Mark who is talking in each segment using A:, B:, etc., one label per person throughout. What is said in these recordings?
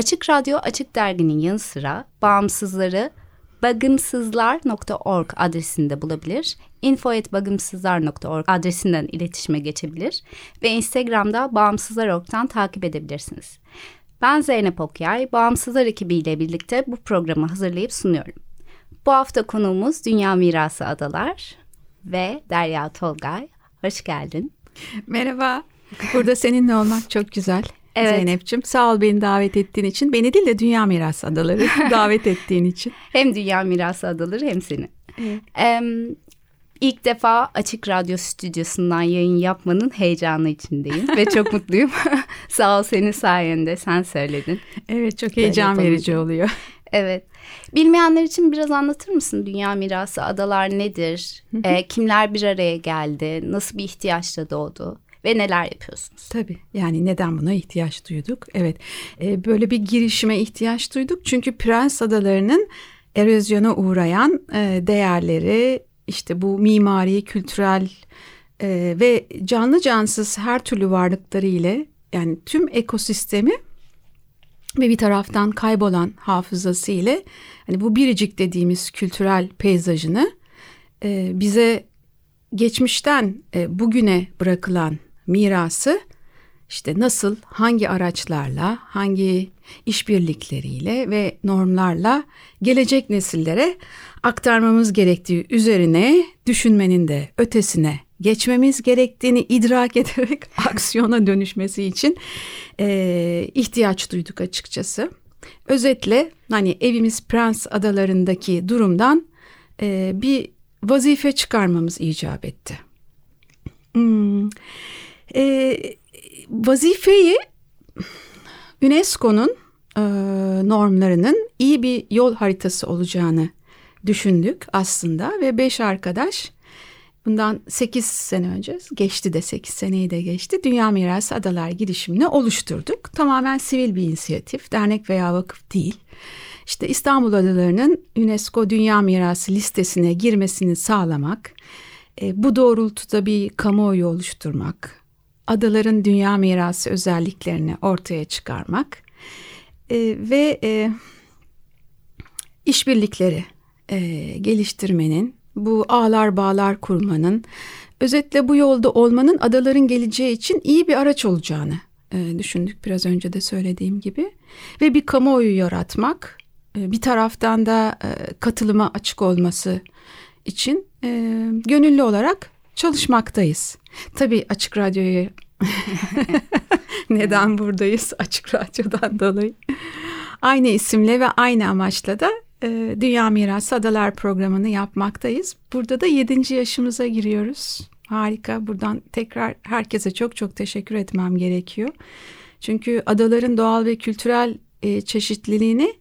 A: Açık Radyo Açık Dergi'nin yanı sıra bağımsızları bagımsızlar.org adresinde bulabilir, info.bagımsızlar.org adresinden iletişime geçebilir ve Instagram'da Bağımsızlar.org'dan takip edebilirsiniz. Ben Zeynep Okyay, Bağımsızlar ekibiyle birlikte bu programı hazırlayıp sunuyorum. Bu hafta konuğumuz Dünya Mirası Adalar ve Derya Tolgay. Hoş geldin.
B: Merhaba. Burada seninle olmak çok güzel.
A: Evet.
B: Zeynep'ciğim sağ ol beni davet ettiğin için. Beni değil de Dünya Mirası Adaları davet ettiğin için.
A: Hem Dünya Mirası Adaları hem seni.
B: Evet.
A: Ee, ilk defa Açık Radyo stüdyosundan yayın yapmanın heyecanı içindeyim ve çok mutluyum. Sağ ol senin sayende sen söyledin.
B: Evet çok heyecan verici oluyor.
A: Evet. Bilmeyenler için biraz anlatır mısın Dünya Mirası Adalar nedir? Ee, kimler bir araya geldi? Nasıl bir ihtiyaçla doğdu? Ve neler yapıyorsunuz?
B: Tabii yani neden buna ihtiyaç duyduk? Evet e, böyle bir girişime ihtiyaç duyduk. Çünkü Prens Adaları'nın erozyona uğrayan e, değerleri işte bu mimari, kültürel e, ve canlı cansız her türlü varlıkları ile yani tüm ekosistemi ve bir taraftan kaybolan hafızası ile hani bu biricik dediğimiz kültürel peyzajını e, bize geçmişten e, bugüne bırakılan mirası işte nasıl hangi araçlarla hangi işbirlikleriyle ve normlarla gelecek nesillere aktarmamız gerektiği üzerine düşünmenin de ötesine geçmemiz gerektiğini idrak ederek aksiyona dönüşmesi için e, ihtiyaç duyduk açıkçası. Özetle hani evimiz Prens adalarındaki durumdan e, bir vazife çıkarmamız icap etti. Hmm. E, vazifeyi UNESCO'nun e, normlarının iyi bir yol haritası olacağını düşündük aslında ve beş arkadaş bundan 8 sene önce geçti de 8 seneyi de geçti Dünya Mirası Adalar girişimini oluşturduk. Tamamen sivil bir inisiyatif dernek veya vakıf değil. İşte İstanbul Adaları'nın UNESCO Dünya Mirası listesine girmesini sağlamak, e, bu doğrultuda bir kamuoyu oluşturmak, adaların dünya mirası özelliklerini ortaya çıkarmak e, ve e, işbirlikleri e, geliştirmenin, bu ağlar bağlar kurmanın, özetle bu yolda olmanın adaların geleceği için iyi bir araç olacağını e, düşündük biraz önce de söylediğim gibi ve bir kamuoyu yaratmak, e, bir taraftan da e, katılıma açık olması için e, gönüllü olarak çalışmaktayız. Tabii Açık Radyo'yu neden buradayız Açık Radyo'dan dolayı. Aynı isimle ve aynı amaçla da e, Dünya Mirası Adalar programını yapmaktayız. Burada da yedinci yaşımıza giriyoruz. Harika. Buradan tekrar herkese çok çok teşekkür etmem gerekiyor. Çünkü adaların doğal ve kültürel e, çeşitliliğini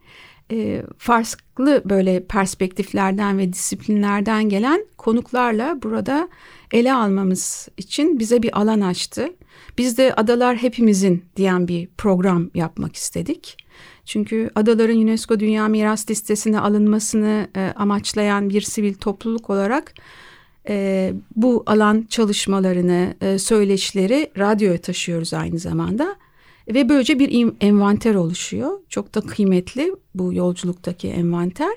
B: e, farklı böyle perspektiflerden ve disiplinlerden gelen konuklarla burada ele almamız için bize bir alan açtı. Biz de adalar hepimizin diyen bir program yapmak istedik. Çünkü adaların UNESCO Dünya Miras Listesi'ne alınmasını e, amaçlayan bir sivil topluluk olarak e, bu alan çalışmalarını, e, söyleşileri radyoya taşıyoruz aynı zamanda. Ve böylece bir envanter oluşuyor. Çok da kıymetli bu yolculuktaki envanter.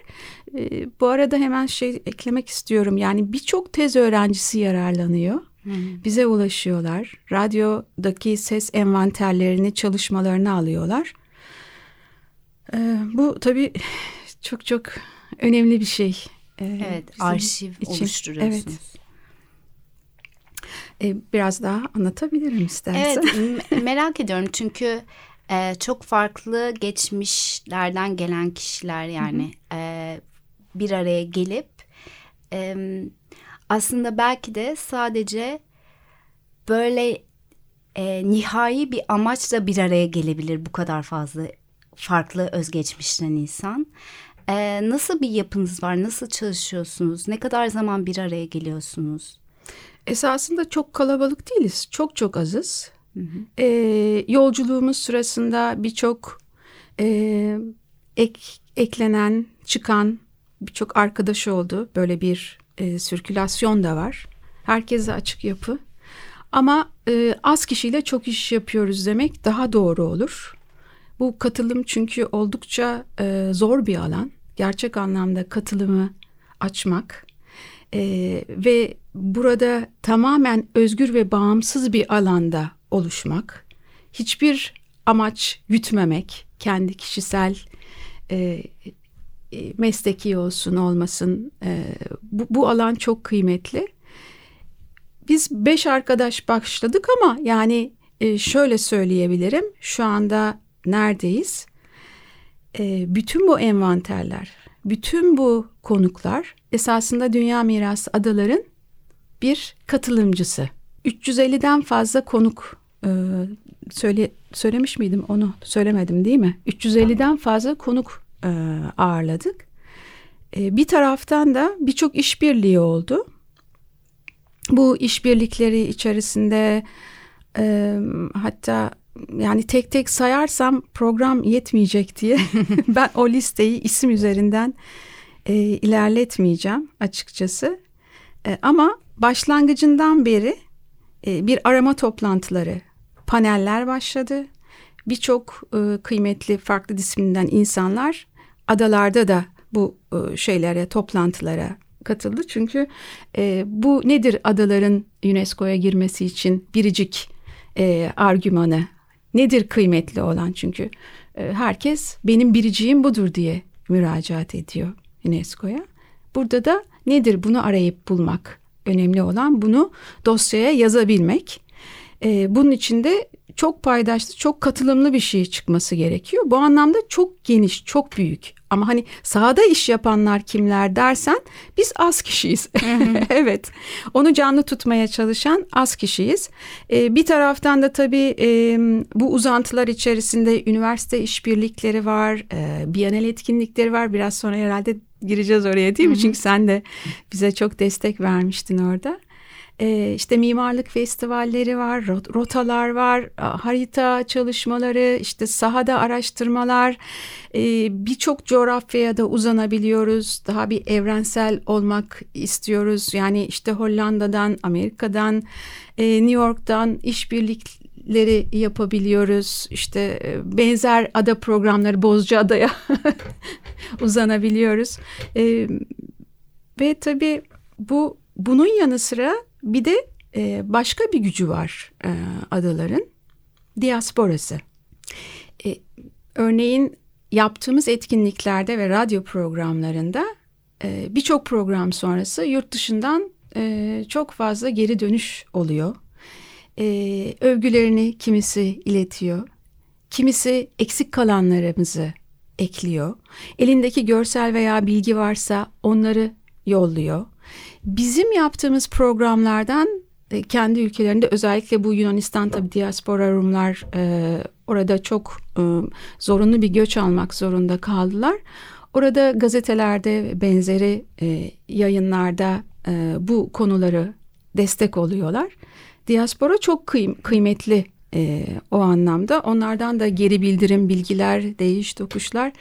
B: E, bu arada hemen şey eklemek istiyorum. Yani birçok tez öğrencisi yararlanıyor. Bize ulaşıyorlar. Radyodaki ses envanterlerini, çalışmalarını alıyorlar. E, bu tabii çok çok önemli bir şey. E,
A: Evet, arşiv
B: için.
A: oluşturuyorsunuz.
B: Evet. E, biraz daha anlatabilirim istersen.
A: Evet, merak ediyorum çünkü e, çok farklı geçmişlerden gelen kişiler yani e, bir araya gelip e, aslında belki de sadece böyle e, nihai bir amaçla bir araya gelebilir bu kadar fazla farklı özgeçmişten insan. E, nasıl bir yapınız var? Nasıl çalışıyorsunuz? Ne kadar zaman bir araya geliyorsunuz?
B: Esasında çok kalabalık değiliz. Çok çok azız. E, yolculuğumuz sırasında birçok e, ek, eklenen, çıkan birçok arkadaş oldu. Böyle bir e, sirkülasyon da var. Herkese açık yapı. Ama e, az kişiyle çok iş yapıyoruz demek daha doğru olur. Bu katılım çünkü oldukça e, zor bir alan. Gerçek anlamda katılımı açmak e, ve burada tamamen özgür ve bağımsız bir alanda oluşmak, hiçbir amaç gütmemek, kendi kişisel e, e, mesleki olsun olmasın e, bu, bu alan çok kıymetli. Biz beş arkadaş başladık ama yani e, şöyle söyleyebilirim şu anda neredeyiz? E, bütün bu envanterler, bütün bu konuklar esasında Dünya Mirası Adaların bir katılımcısı. 350'den fazla konuk e, söyle söylemiş miydim onu söylemedim değil mi? 350'den fazla konuk e, ağırladık. E, bir taraftan da birçok işbirliği oldu. Bu işbirlikleri içerisinde e, hatta yani tek tek sayarsam program yetmeyecek diye ben o listeyi isim üzerinden e, ilerletmeyeceğim açıkçası. E, ama başlangıcından beri e, bir arama toplantıları, paneller başladı. Birçok e, kıymetli farklı disiplinden insanlar adalarda da bu e, şeylere, toplantılara katıldı. Çünkü e, bu nedir adaların UNESCO'ya girmesi için biricik e, argümanı? Nedir kıymetli olan? Çünkü e, herkes benim biriciğim budur diye müracaat ediyor UNESCO'ya. Burada da nedir bunu arayıp bulmak? Önemli olan bunu dosyaya yazabilmek. E, bunun içinde çok paydaşlı, çok katılımlı bir şey çıkması gerekiyor. Bu anlamda çok geniş, çok büyük. Ama hani sahada iş yapanlar kimler dersen biz az kişiyiz. evet. Onu canlı tutmaya çalışan az kişiyiz. Ee, bir taraftan da tabii e, bu uzantılar içerisinde üniversite işbirlikleri var, e, Biyanel etkinlikleri var. Biraz sonra herhalde gireceğiz oraya değil mi? Çünkü sen de bize çok destek vermiştin orada. Ee, işte mimarlık festivalleri var, rotalar var, harita çalışmaları, işte sahada araştırmalar, ee, birçok coğrafyaya da uzanabiliyoruz. Daha bir evrensel olmak istiyoruz. Yani işte Hollanda'dan, Amerika'dan, e, New York'tan işbirlikleri yapabiliyoruz. İşte e, benzer ada programları Bozcaada'ya uzanabiliyoruz. Ee, ve tabii bu bunun yanı sıra bir de e, başka bir gücü var e, adaların diasporası. E, örneğin yaptığımız etkinliklerde ve radyo programlarında e, birçok program sonrası yurt dışından e, çok fazla geri dönüş oluyor. E, övgülerini kimisi iletiyor, kimisi eksik kalanlarımızı ekliyor. Elindeki görsel veya bilgi varsa onları yolluyor. Bizim yaptığımız programlardan e, kendi ülkelerinde özellikle bu Yunanistan tabi diaspora Rumlar e, orada çok e, zorunlu bir göç almak zorunda kaldılar. Orada gazetelerde benzeri e, yayınlarda e, bu konuları destek oluyorlar. Diaspora çok kıym kıymetli e, o anlamda. Onlardan da geri bildirim, bilgiler, değiş tokuşlar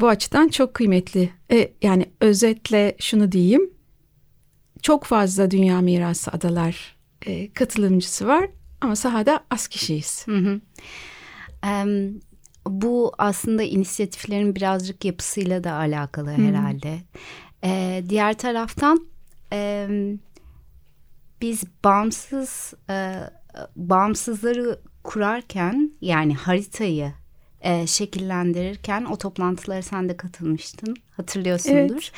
B: bu açıdan çok kıymetli. E, yani özetle şunu diyeyim. Çok fazla Dünya Mirası Adalar e, katılımcısı var ama sahada az kişiyiz.
A: Hı hı. Em, bu aslında inisiyatiflerin birazcık yapısıyla da alakalı herhalde. Ee, diğer taraftan em, biz bağımsız e, bağımsızları kurarken yani haritayı e, şekillendirirken o toplantılara sen de katılmıştın hatırlıyorsundur.
B: Evet.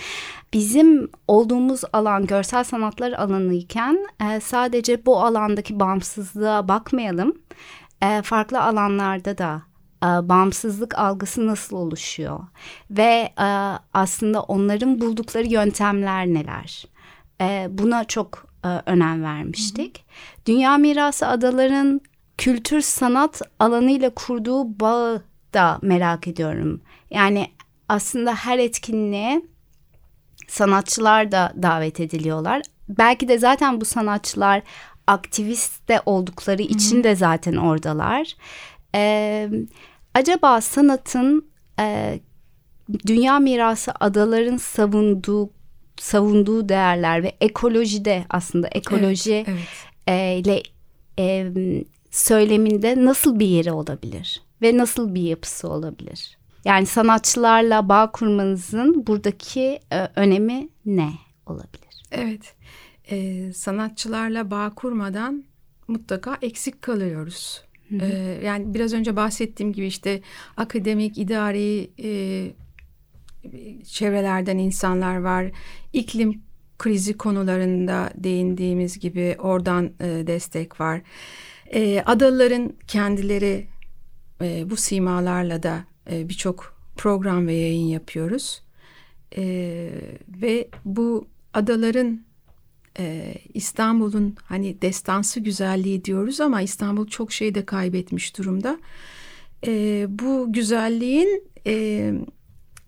A: Bizim olduğumuz alan görsel sanatlar alanıyken e, sadece bu alandaki bağımsızlığa bakmayalım. E, farklı alanlarda da e, bağımsızlık algısı nasıl oluşuyor ve e, aslında onların buldukları yöntemler neler? E, buna çok önem vermiştik. Dünya Mirası Adaların kültür sanat alanıyla kurduğu bağı da merak ediyorum. Yani aslında her etkinliğe sanatçılar da davet ediliyorlar. Belki de zaten bu sanatçılar aktivist de oldukları için de zaten oradalar. Ee, acaba sanatın e, dünya mirası adaların savunduğu savunduğu değerler ve ekolojide aslında ekoloji
B: Evet.
A: e, ile e, söyleminde nasıl bir yeri olabilir ve nasıl bir yapısı olabilir? Yani sanatçılarla bağ kurmanızın buradaki e, önemi ne olabilir?
B: Evet. Ee, sanatçılarla bağ kurmadan mutlaka eksik kalıyoruz. Ee, yani biraz önce bahsettiğim gibi işte akademik, idari e, çevrelerden insanlar var. İklim krizi konularında değindiğimiz gibi oradan e, destek var. E, adaların kendileri e, bu simalarla da e, birçok program ve yayın yapıyoruz. E, ve bu adaların e, İstanbul'un hani destansı güzelliği diyoruz ama İstanbul çok şey de kaybetmiş durumda. E, bu güzelliğin e,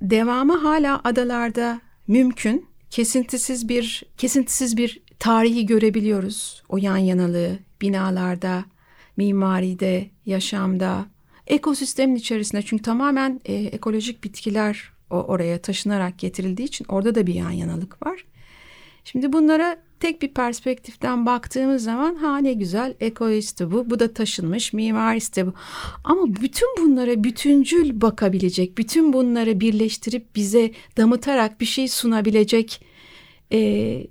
B: devamı hala adalarda mümkün. Kesintisiz bir kesintisiz bir tarihi görebiliyoruz. O yan yanalığı binalarda, mimaride, yaşamda, ekosistemin içerisinde. Çünkü tamamen e, ekolojik bitkiler o oraya taşınarak getirildiği için orada da bir yan yanalık var. Şimdi bunlara tek bir perspektiften baktığımız zaman ha ne güzel ekoisti bu, bu da taşınmış mimaristi bu. Ama bütün bunlara bütüncül bakabilecek, bütün bunları birleştirip bize damıtarak bir şey sunabilecek e,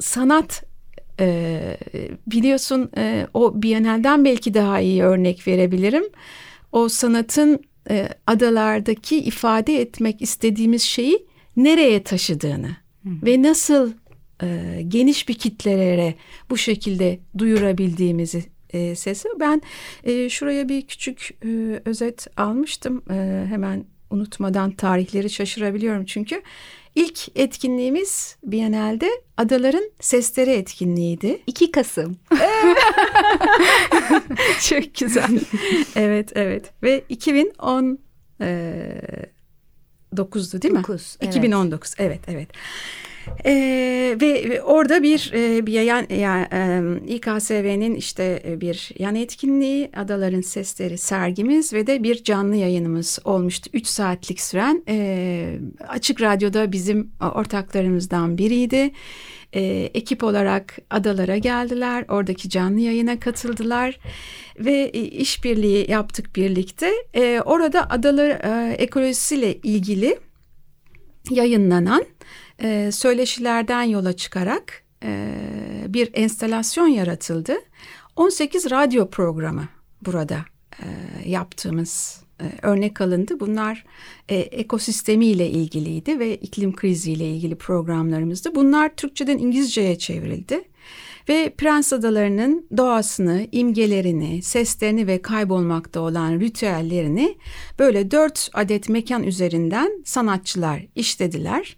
B: sanat e, biliyorsun e, o Biennale'den belki daha iyi örnek verebilirim. O sanatın e, adalardaki ifade etmek istediğimiz şeyi nereye taşıdığını ve nasıl e, geniş bir kitlelere bu şekilde duyurabildiğimizi e, sesi. Ben e, şuraya bir küçük e, özet almıştım. E, hemen unutmadan tarihleri şaşırabiliyorum çünkü. ilk etkinliğimiz Biennale'de Adaların Sesleri etkinliğiydi.
A: 2 Kasım.
B: Çok güzel. evet evet ve 2010 e, 9'du değil mi?
A: 9, evet.
B: 2019 evet evet. Ee, ve, ve orada bir e, bir yan ya, e, İKSV'nin işte e, bir yan etkinliği Adaların Sesleri sergimiz ve de bir canlı yayınımız olmuştu. 3 saatlik süren e, Açık Radyo'da bizim ortaklarımızdan biriydi. E, ekip olarak adalara geldiler. Oradaki canlı yayına katıldılar ve e, işbirliği yaptık birlikte. E, orada adalar e, ekolojisiyle ilgili yayınlanan e, söyleşilerden yola çıkarak e, bir enstalasyon yaratıldı. 18 radyo programı burada e, yaptığımız e, örnek alındı. Bunlar e, ekosistemiyle ilgiliydi ve iklim kriziyle ilgili programlarımızdı. Bunlar Türkçeden İngilizceye çevrildi. Ve Prens Adaları'nın doğasını, imgelerini, seslerini ve kaybolmakta olan ritüellerini böyle dört adet mekan üzerinden sanatçılar işlediler.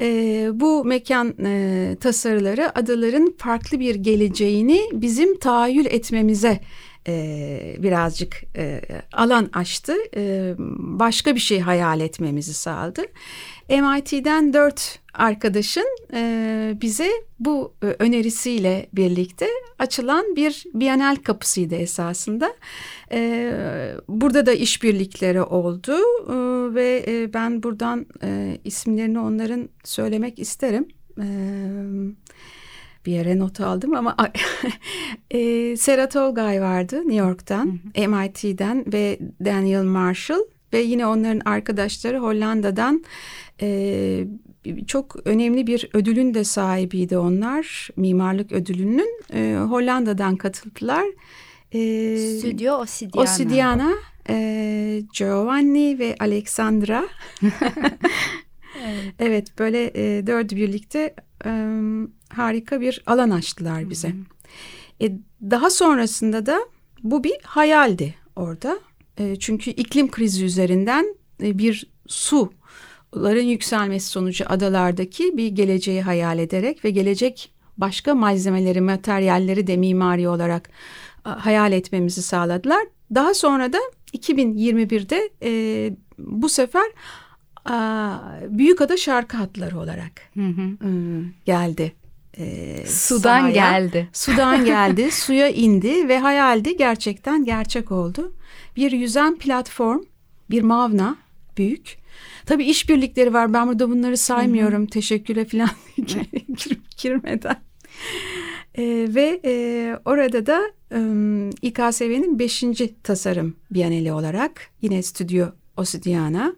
B: E, bu mekan e, tasarıları adaların farklı bir geleceğini bizim tahayyül etmemize e, birazcık e, alan açtı. E, başka bir şey hayal etmemizi sağladı. MIT'den dört arkadaşın e, bize bu e, önerisiyle birlikte açılan bir Bienal kapısıydı esasında. E, burada da işbirlikleri oldu e, ve e, ben buradan e, isimlerini onların söylemek isterim. E, bir yere not aldım ama e, Sarah Tolgay vardı New York'tan, MIT'den ve Daniel Marshall ve yine onların arkadaşları Hollanda'dan e, çok önemli bir ödülün de sahibiydi onlar. Mimarlık ödülünün e, Hollanda'dan katıldılar.
A: E, Stüdyo Ossidiana.
B: Ossidiana, e, Giovanni ve Alexandra. evet. evet böyle e, dördü birlikte e, harika bir alan açtılar bize. E, daha sonrasında da bu bir hayaldi orada. E, çünkü iklim krizi üzerinden e, bir suların yükselmesi sonucu adalardaki bir geleceği hayal ederek ve gelecek başka malzemeleri, materyalleri de mimari olarak hayal etmemizi sağladılar. Daha sonra da 2021'de e, bu sefer a, Büyükada şarkı hatları olarak hı hı. E, geldi.
A: E, Sudan sahaya. geldi.
B: Sudan geldi, suya indi ve hayaldi gerçekten gerçek oldu. Bir yüzen platform, bir mavna büyük. Tabii işbirlikleri var. Ben burada bunları saymıyorum. Hı hı. Teşekküre falan girmeden. E, ve e, orada da e, İKSV'nin beşinci tasarım biyaneli olarak yine Stüdyo Ossidiana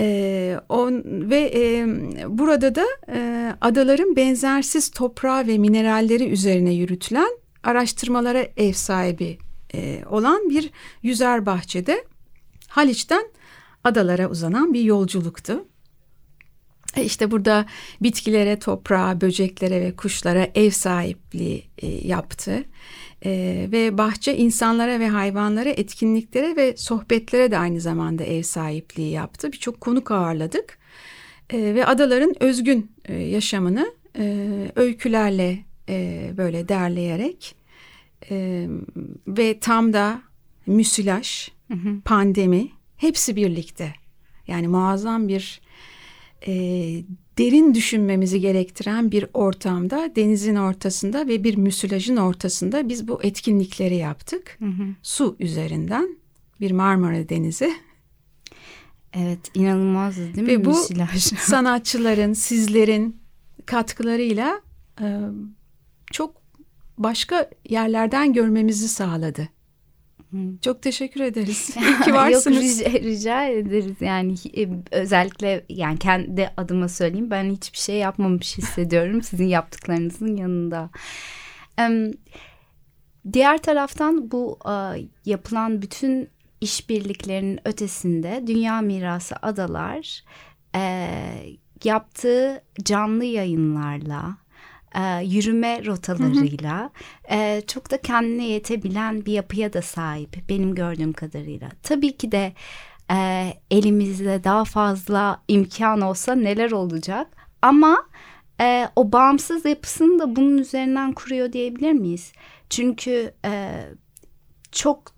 B: e, on, ve e, burada da e, adaların benzersiz toprağı ve mineralleri üzerine yürütülen araştırmalara ev sahibi e, olan bir yüzer bahçede Haliç'ten adalara uzanan bir yolculuktu. E işte burada bitkilere, toprağa, böceklere ve kuşlara ev sahipliği e, yaptı. E, ve bahçe insanlara ve hayvanlara, etkinliklere ve sohbetlere de aynı zamanda ev sahipliği yaptı. Birçok konuk ağırladık. E, ve adaların özgün e, yaşamını e, öykülerle e, böyle derleyerek e, ve tam da müsilaj, hı hı. pandemi hepsi birlikte. Yani muazzam bir e, derin düşünmemizi gerektiren bir ortamda denizin ortasında ve bir müsilajın ortasında biz bu etkinlikleri yaptık. Hı hı. Su üzerinden bir Marmara Denizi.
A: Evet inanılmaz değil mi
B: ve bu müsilaj? sanatçıların sizlerin katkılarıyla e, çok başka yerlerden görmemizi sağladı. Çok teşekkür ederiz. İyi ki varsınız.
A: Yok rica, rica ederiz yani e, özellikle yani kendi adıma söyleyeyim ben hiçbir şey yapmamış hissediyorum sizin yaptıklarınızın yanında. Diğer taraftan bu yapılan bütün işbirliklerinin ötesinde Dünya Mirası Adalar e, yaptığı canlı yayınlarla e, yürüme rotalarıyla. E, çok da kendine yetebilen bir yapıya da sahip benim gördüğüm kadarıyla. Tabii ki de e, elimizde daha fazla imkan olsa neler olacak ama e, o bağımsız yapısını da bunun üzerinden kuruyor diyebilir miyiz? Çünkü e, çok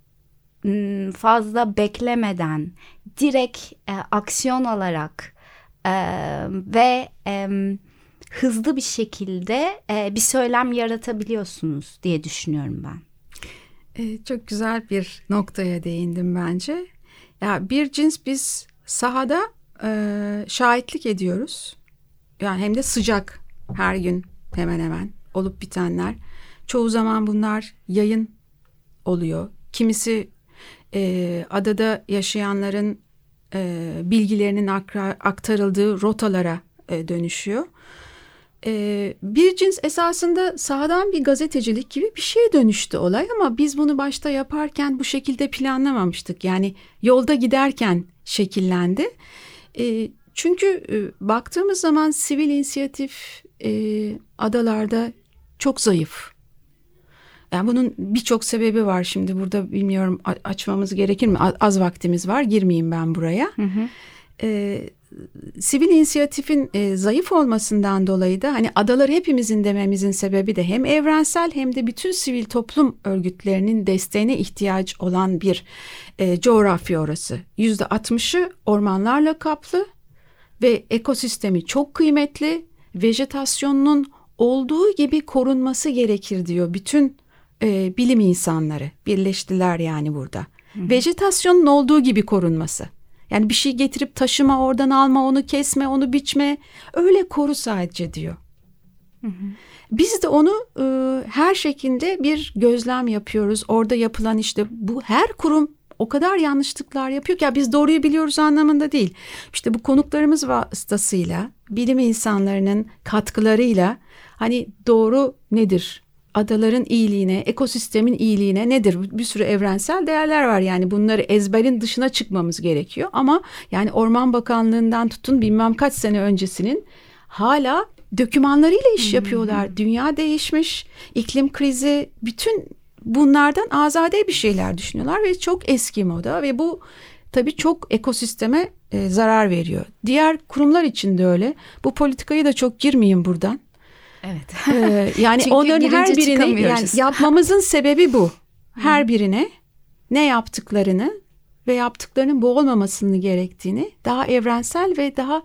A: fazla beklemeden direkt e, aksiyon alarak e, ve e, hızlı bir şekilde e, bir söylem yaratabiliyorsunuz diye düşünüyorum ben.
B: E, çok güzel bir noktaya değindim bence. Ya bir cins biz sahada e, şahitlik ediyoruz. Yani hem de sıcak her gün hemen hemen olup bitenler. Çoğu zaman bunlar yayın oluyor. Kimisi e, adada yaşayanların e, bilgilerinin aktarıldığı rotalara e, dönüşüyor. Ee, bir cins esasında sahadan bir gazetecilik gibi bir şeye dönüştü olay ama biz bunu başta yaparken bu şekilde planlamamıştık. Yani yolda giderken şekillendi. Ee, çünkü e, baktığımız zaman sivil inisiyatif e, adalarda çok zayıf. Yani bunun birçok sebebi var şimdi burada bilmiyorum açmamız gerekir mi? Az vaktimiz var girmeyeyim ben buraya. Hı hı. Ee, sivil inisiyatifin e, zayıf olmasından dolayı da hani adalar hepimizin dememizin sebebi de hem evrensel hem de bütün sivil toplum örgütlerinin desteğine ihtiyaç olan bir e, coğrafya orası. Yüzde altmışı ormanlarla kaplı ve ekosistemi çok kıymetli. Vejetasyonunun olduğu gibi korunması gerekir diyor bütün e, bilim insanları. Birleştiler yani burada. Hı. Vejetasyonun olduğu gibi korunması. Yani bir şey getirip taşıma oradan alma onu kesme onu biçme öyle koru sadece diyor. Hı hı. Biz de onu e, her şekilde bir gözlem yapıyoruz. Orada yapılan işte bu her kurum o kadar yanlışlıklar yapıyor ki ya biz doğruyu biliyoruz anlamında değil. İşte bu konuklarımız vasıtasıyla, bilim insanlarının katkılarıyla hani doğru nedir? Adaların iyiliğine, ekosistemin iyiliğine nedir? Bir sürü evrensel değerler var yani bunları ezberin dışına çıkmamız gerekiyor. Ama yani Orman Bakanlığı'ndan tutun bilmem kaç sene öncesinin hala dökümanlarıyla iş yapıyorlar. Dünya değişmiş, iklim krizi, bütün bunlardan azade bir şeyler düşünüyorlar ve çok eski moda ve bu tabii çok ekosisteme e, zarar veriyor. Diğer kurumlar için de öyle. Bu politikayı da çok girmeyeyim buradan.
A: Evet.
B: Ee, yani
A: Çünkü
B: onların her birini yani yapmamızın sebebi bu. Her birine ne yaptıklarını ve yaptıklarının bu olmamasını gerektiğini daha evrensel ve daha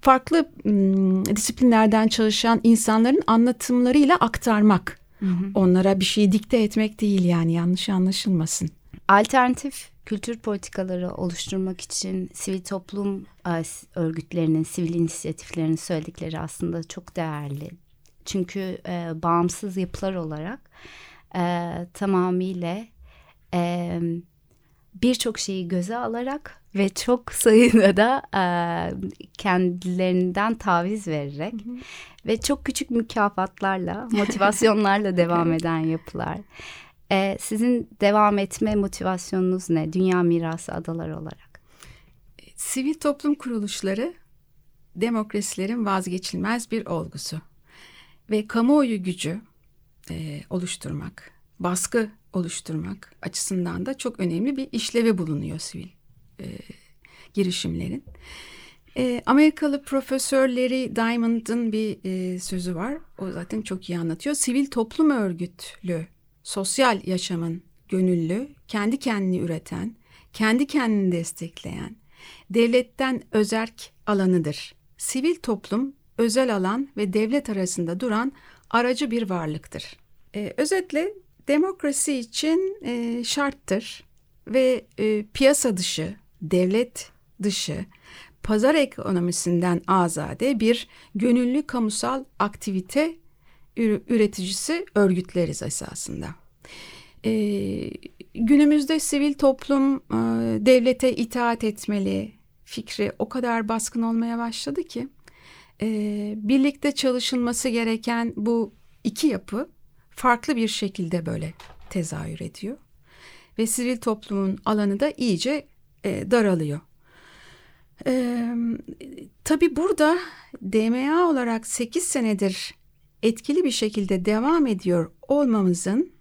B: farklı ım, disiplinlerden çalışan insanların anlatımlarıyla aktarmak. Onlara bir şey dikte etmek değil yani yanlış anlaşılmasın.
A: Alternatif kültür politikaları oluşturmak için sivil toplum e, örgütlerinin, sivil inisiyatiflerinin söyledikleri aslında çok değerli. Çünkü e, bağımsız yapılar olarak e, tamamıyla e, birçok şeyi göze alarak ve çok sayıda da e, kendilerinden taviz vererek ve çok küçük mükafatlarla, motivasyonlarla devam eden yapılar. E, sizin devam etme motivasyonunuz ne? Dünya mirası adalar olarak.
B: Sivil toplum kuruluşları demokrasilerin vazgeçilmez bir olgusu ve kamuoyu gücü e, oluşturmak, baskı oluşturmak açısından da çok önemli bir işlevi bulunuyor sivil e, girişimlerin. E, Amerikalı profesör Larry Diamond'ın bir e, sözü var. O zaten çok iyi anlatıyor. Sivil toplum örgütlü, sosyal yaşamın gönüllü, kendi kendini üreten, kendi kendini destekleyen, devletten özerk alanıdır. Sivil toplum, özel alan ve devlet arasında duran aracı bir varlıktır. E, özetle demokrasi için e, şarttır ve e, piyasa dışı, devlet dışı, pazar ekonomisinden azade bir gönüllü kamusal aktivite üreticisi örgütleriz esasında. Ee, günümüzde sivil toplum e, devlete itaat etmeli fikri o kadar baskın olmaya başladı ki e, birlikte çalışılması gereken bu iki yapı farklı bir şekilde böyle tezahür ediyor ve sivil toplumun alanı da iyice e, daralıyor. Ee, tabii burada DMA olarak 8 senedir etkili bir şekilde devam ediyor olmamızın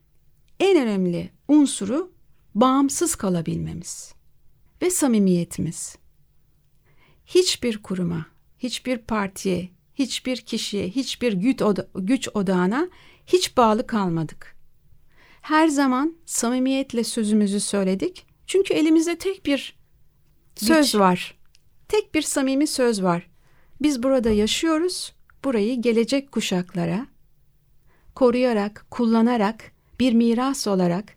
B: en önemli unsuru bağımsız kalabilmemiz ve samimiyetimiz. Hiçbir kuruma, hiçbir partiye, hiçbir kişiye, hiçbir güç, oda, güç odağına hiç bağlı kalmadık. Her zaman samimiyetle sözümüzü söyledik. Çünkü elimizde tek bir söz güç. var. Tek bir samimi söz var. Biz burada yaşıyoruz. Burayı gelecek kuşaklara koruyarak, kullanarak bir miras olarak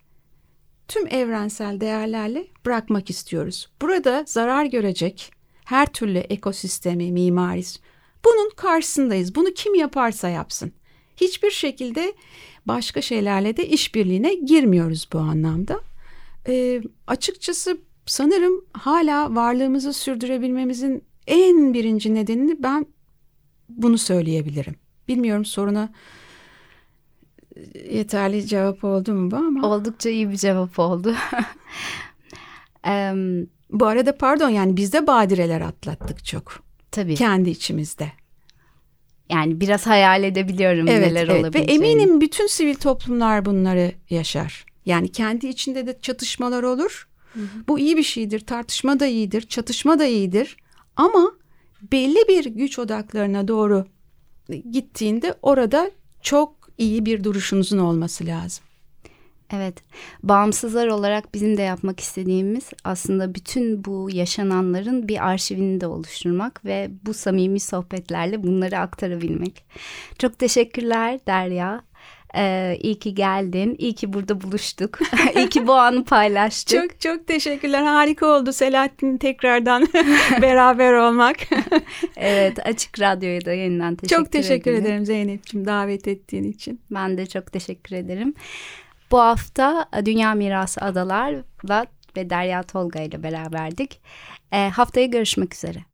B: tüm evrensel değerlerle bırakmak istiyoruz. Burada zarar görecek her türlü ekosistemi, mimaris bunun karşısındayız. Bunu kim yaparsa yapsın. Hiçbir şekilde başka şeylerle de işbirliğine girmiyoruz bu anlamda. E, açıkçası sanırım hala varlığımızı sürdürebilmemizin en birinci nedenini ben bunu söyleyebilirim. Bilmiyorum soruna yeterli cevap oldu mu bu ama.
A: Oldukça iyi bir cevap oldu.
B: bu arada pardon yani biz de badireler atlattık çok.
A: Tabii.
B: Kendi içimizde.
A: Yani biraz hayal edebiliyorum
B: evet,
A: neler
B: evet.
A: olabileceğini.
B: Ve eminim bütün sivil toplumlar bunları yaşar. Yani kendi içinde de çatışmalar olur. Hı hı. Bu iyi bir şeydir. Tartışma da iyidir. Çatışma da iyidir. Ama belli bir güç odaklarına doğru gittiğinde orada çok iyi bir duruşunuzun olması lazım.
A: Evet, bağımsızlar olarak bizim de yapmak istediğimiz aslında bütün bu yaşananların bir arşivini de oluşturmak ve bu samimi sohbetlerle bunları aktarabilmek. Çok teşekkürler Derya. Ee, iyi ki geldin. İyi ki burada buluştuk. iyi ki bu anı paylaştık.
B: Çok çok teşekkürler. Harika oldu Selahattin tekrardan beraber olmak.
A: evet Açık Radyo'ya da yeniden teşekkür
B: çok teşekkür
A: ederim.
B: ederim Zeynep'ciğim davet ettiğin için.
A: Ben de çok teşekkür ederim. Bu hafta Dünya Mirası Adalar'la ve Derya Tolga ile beraberdik. E, haftaya görüşmek üzere.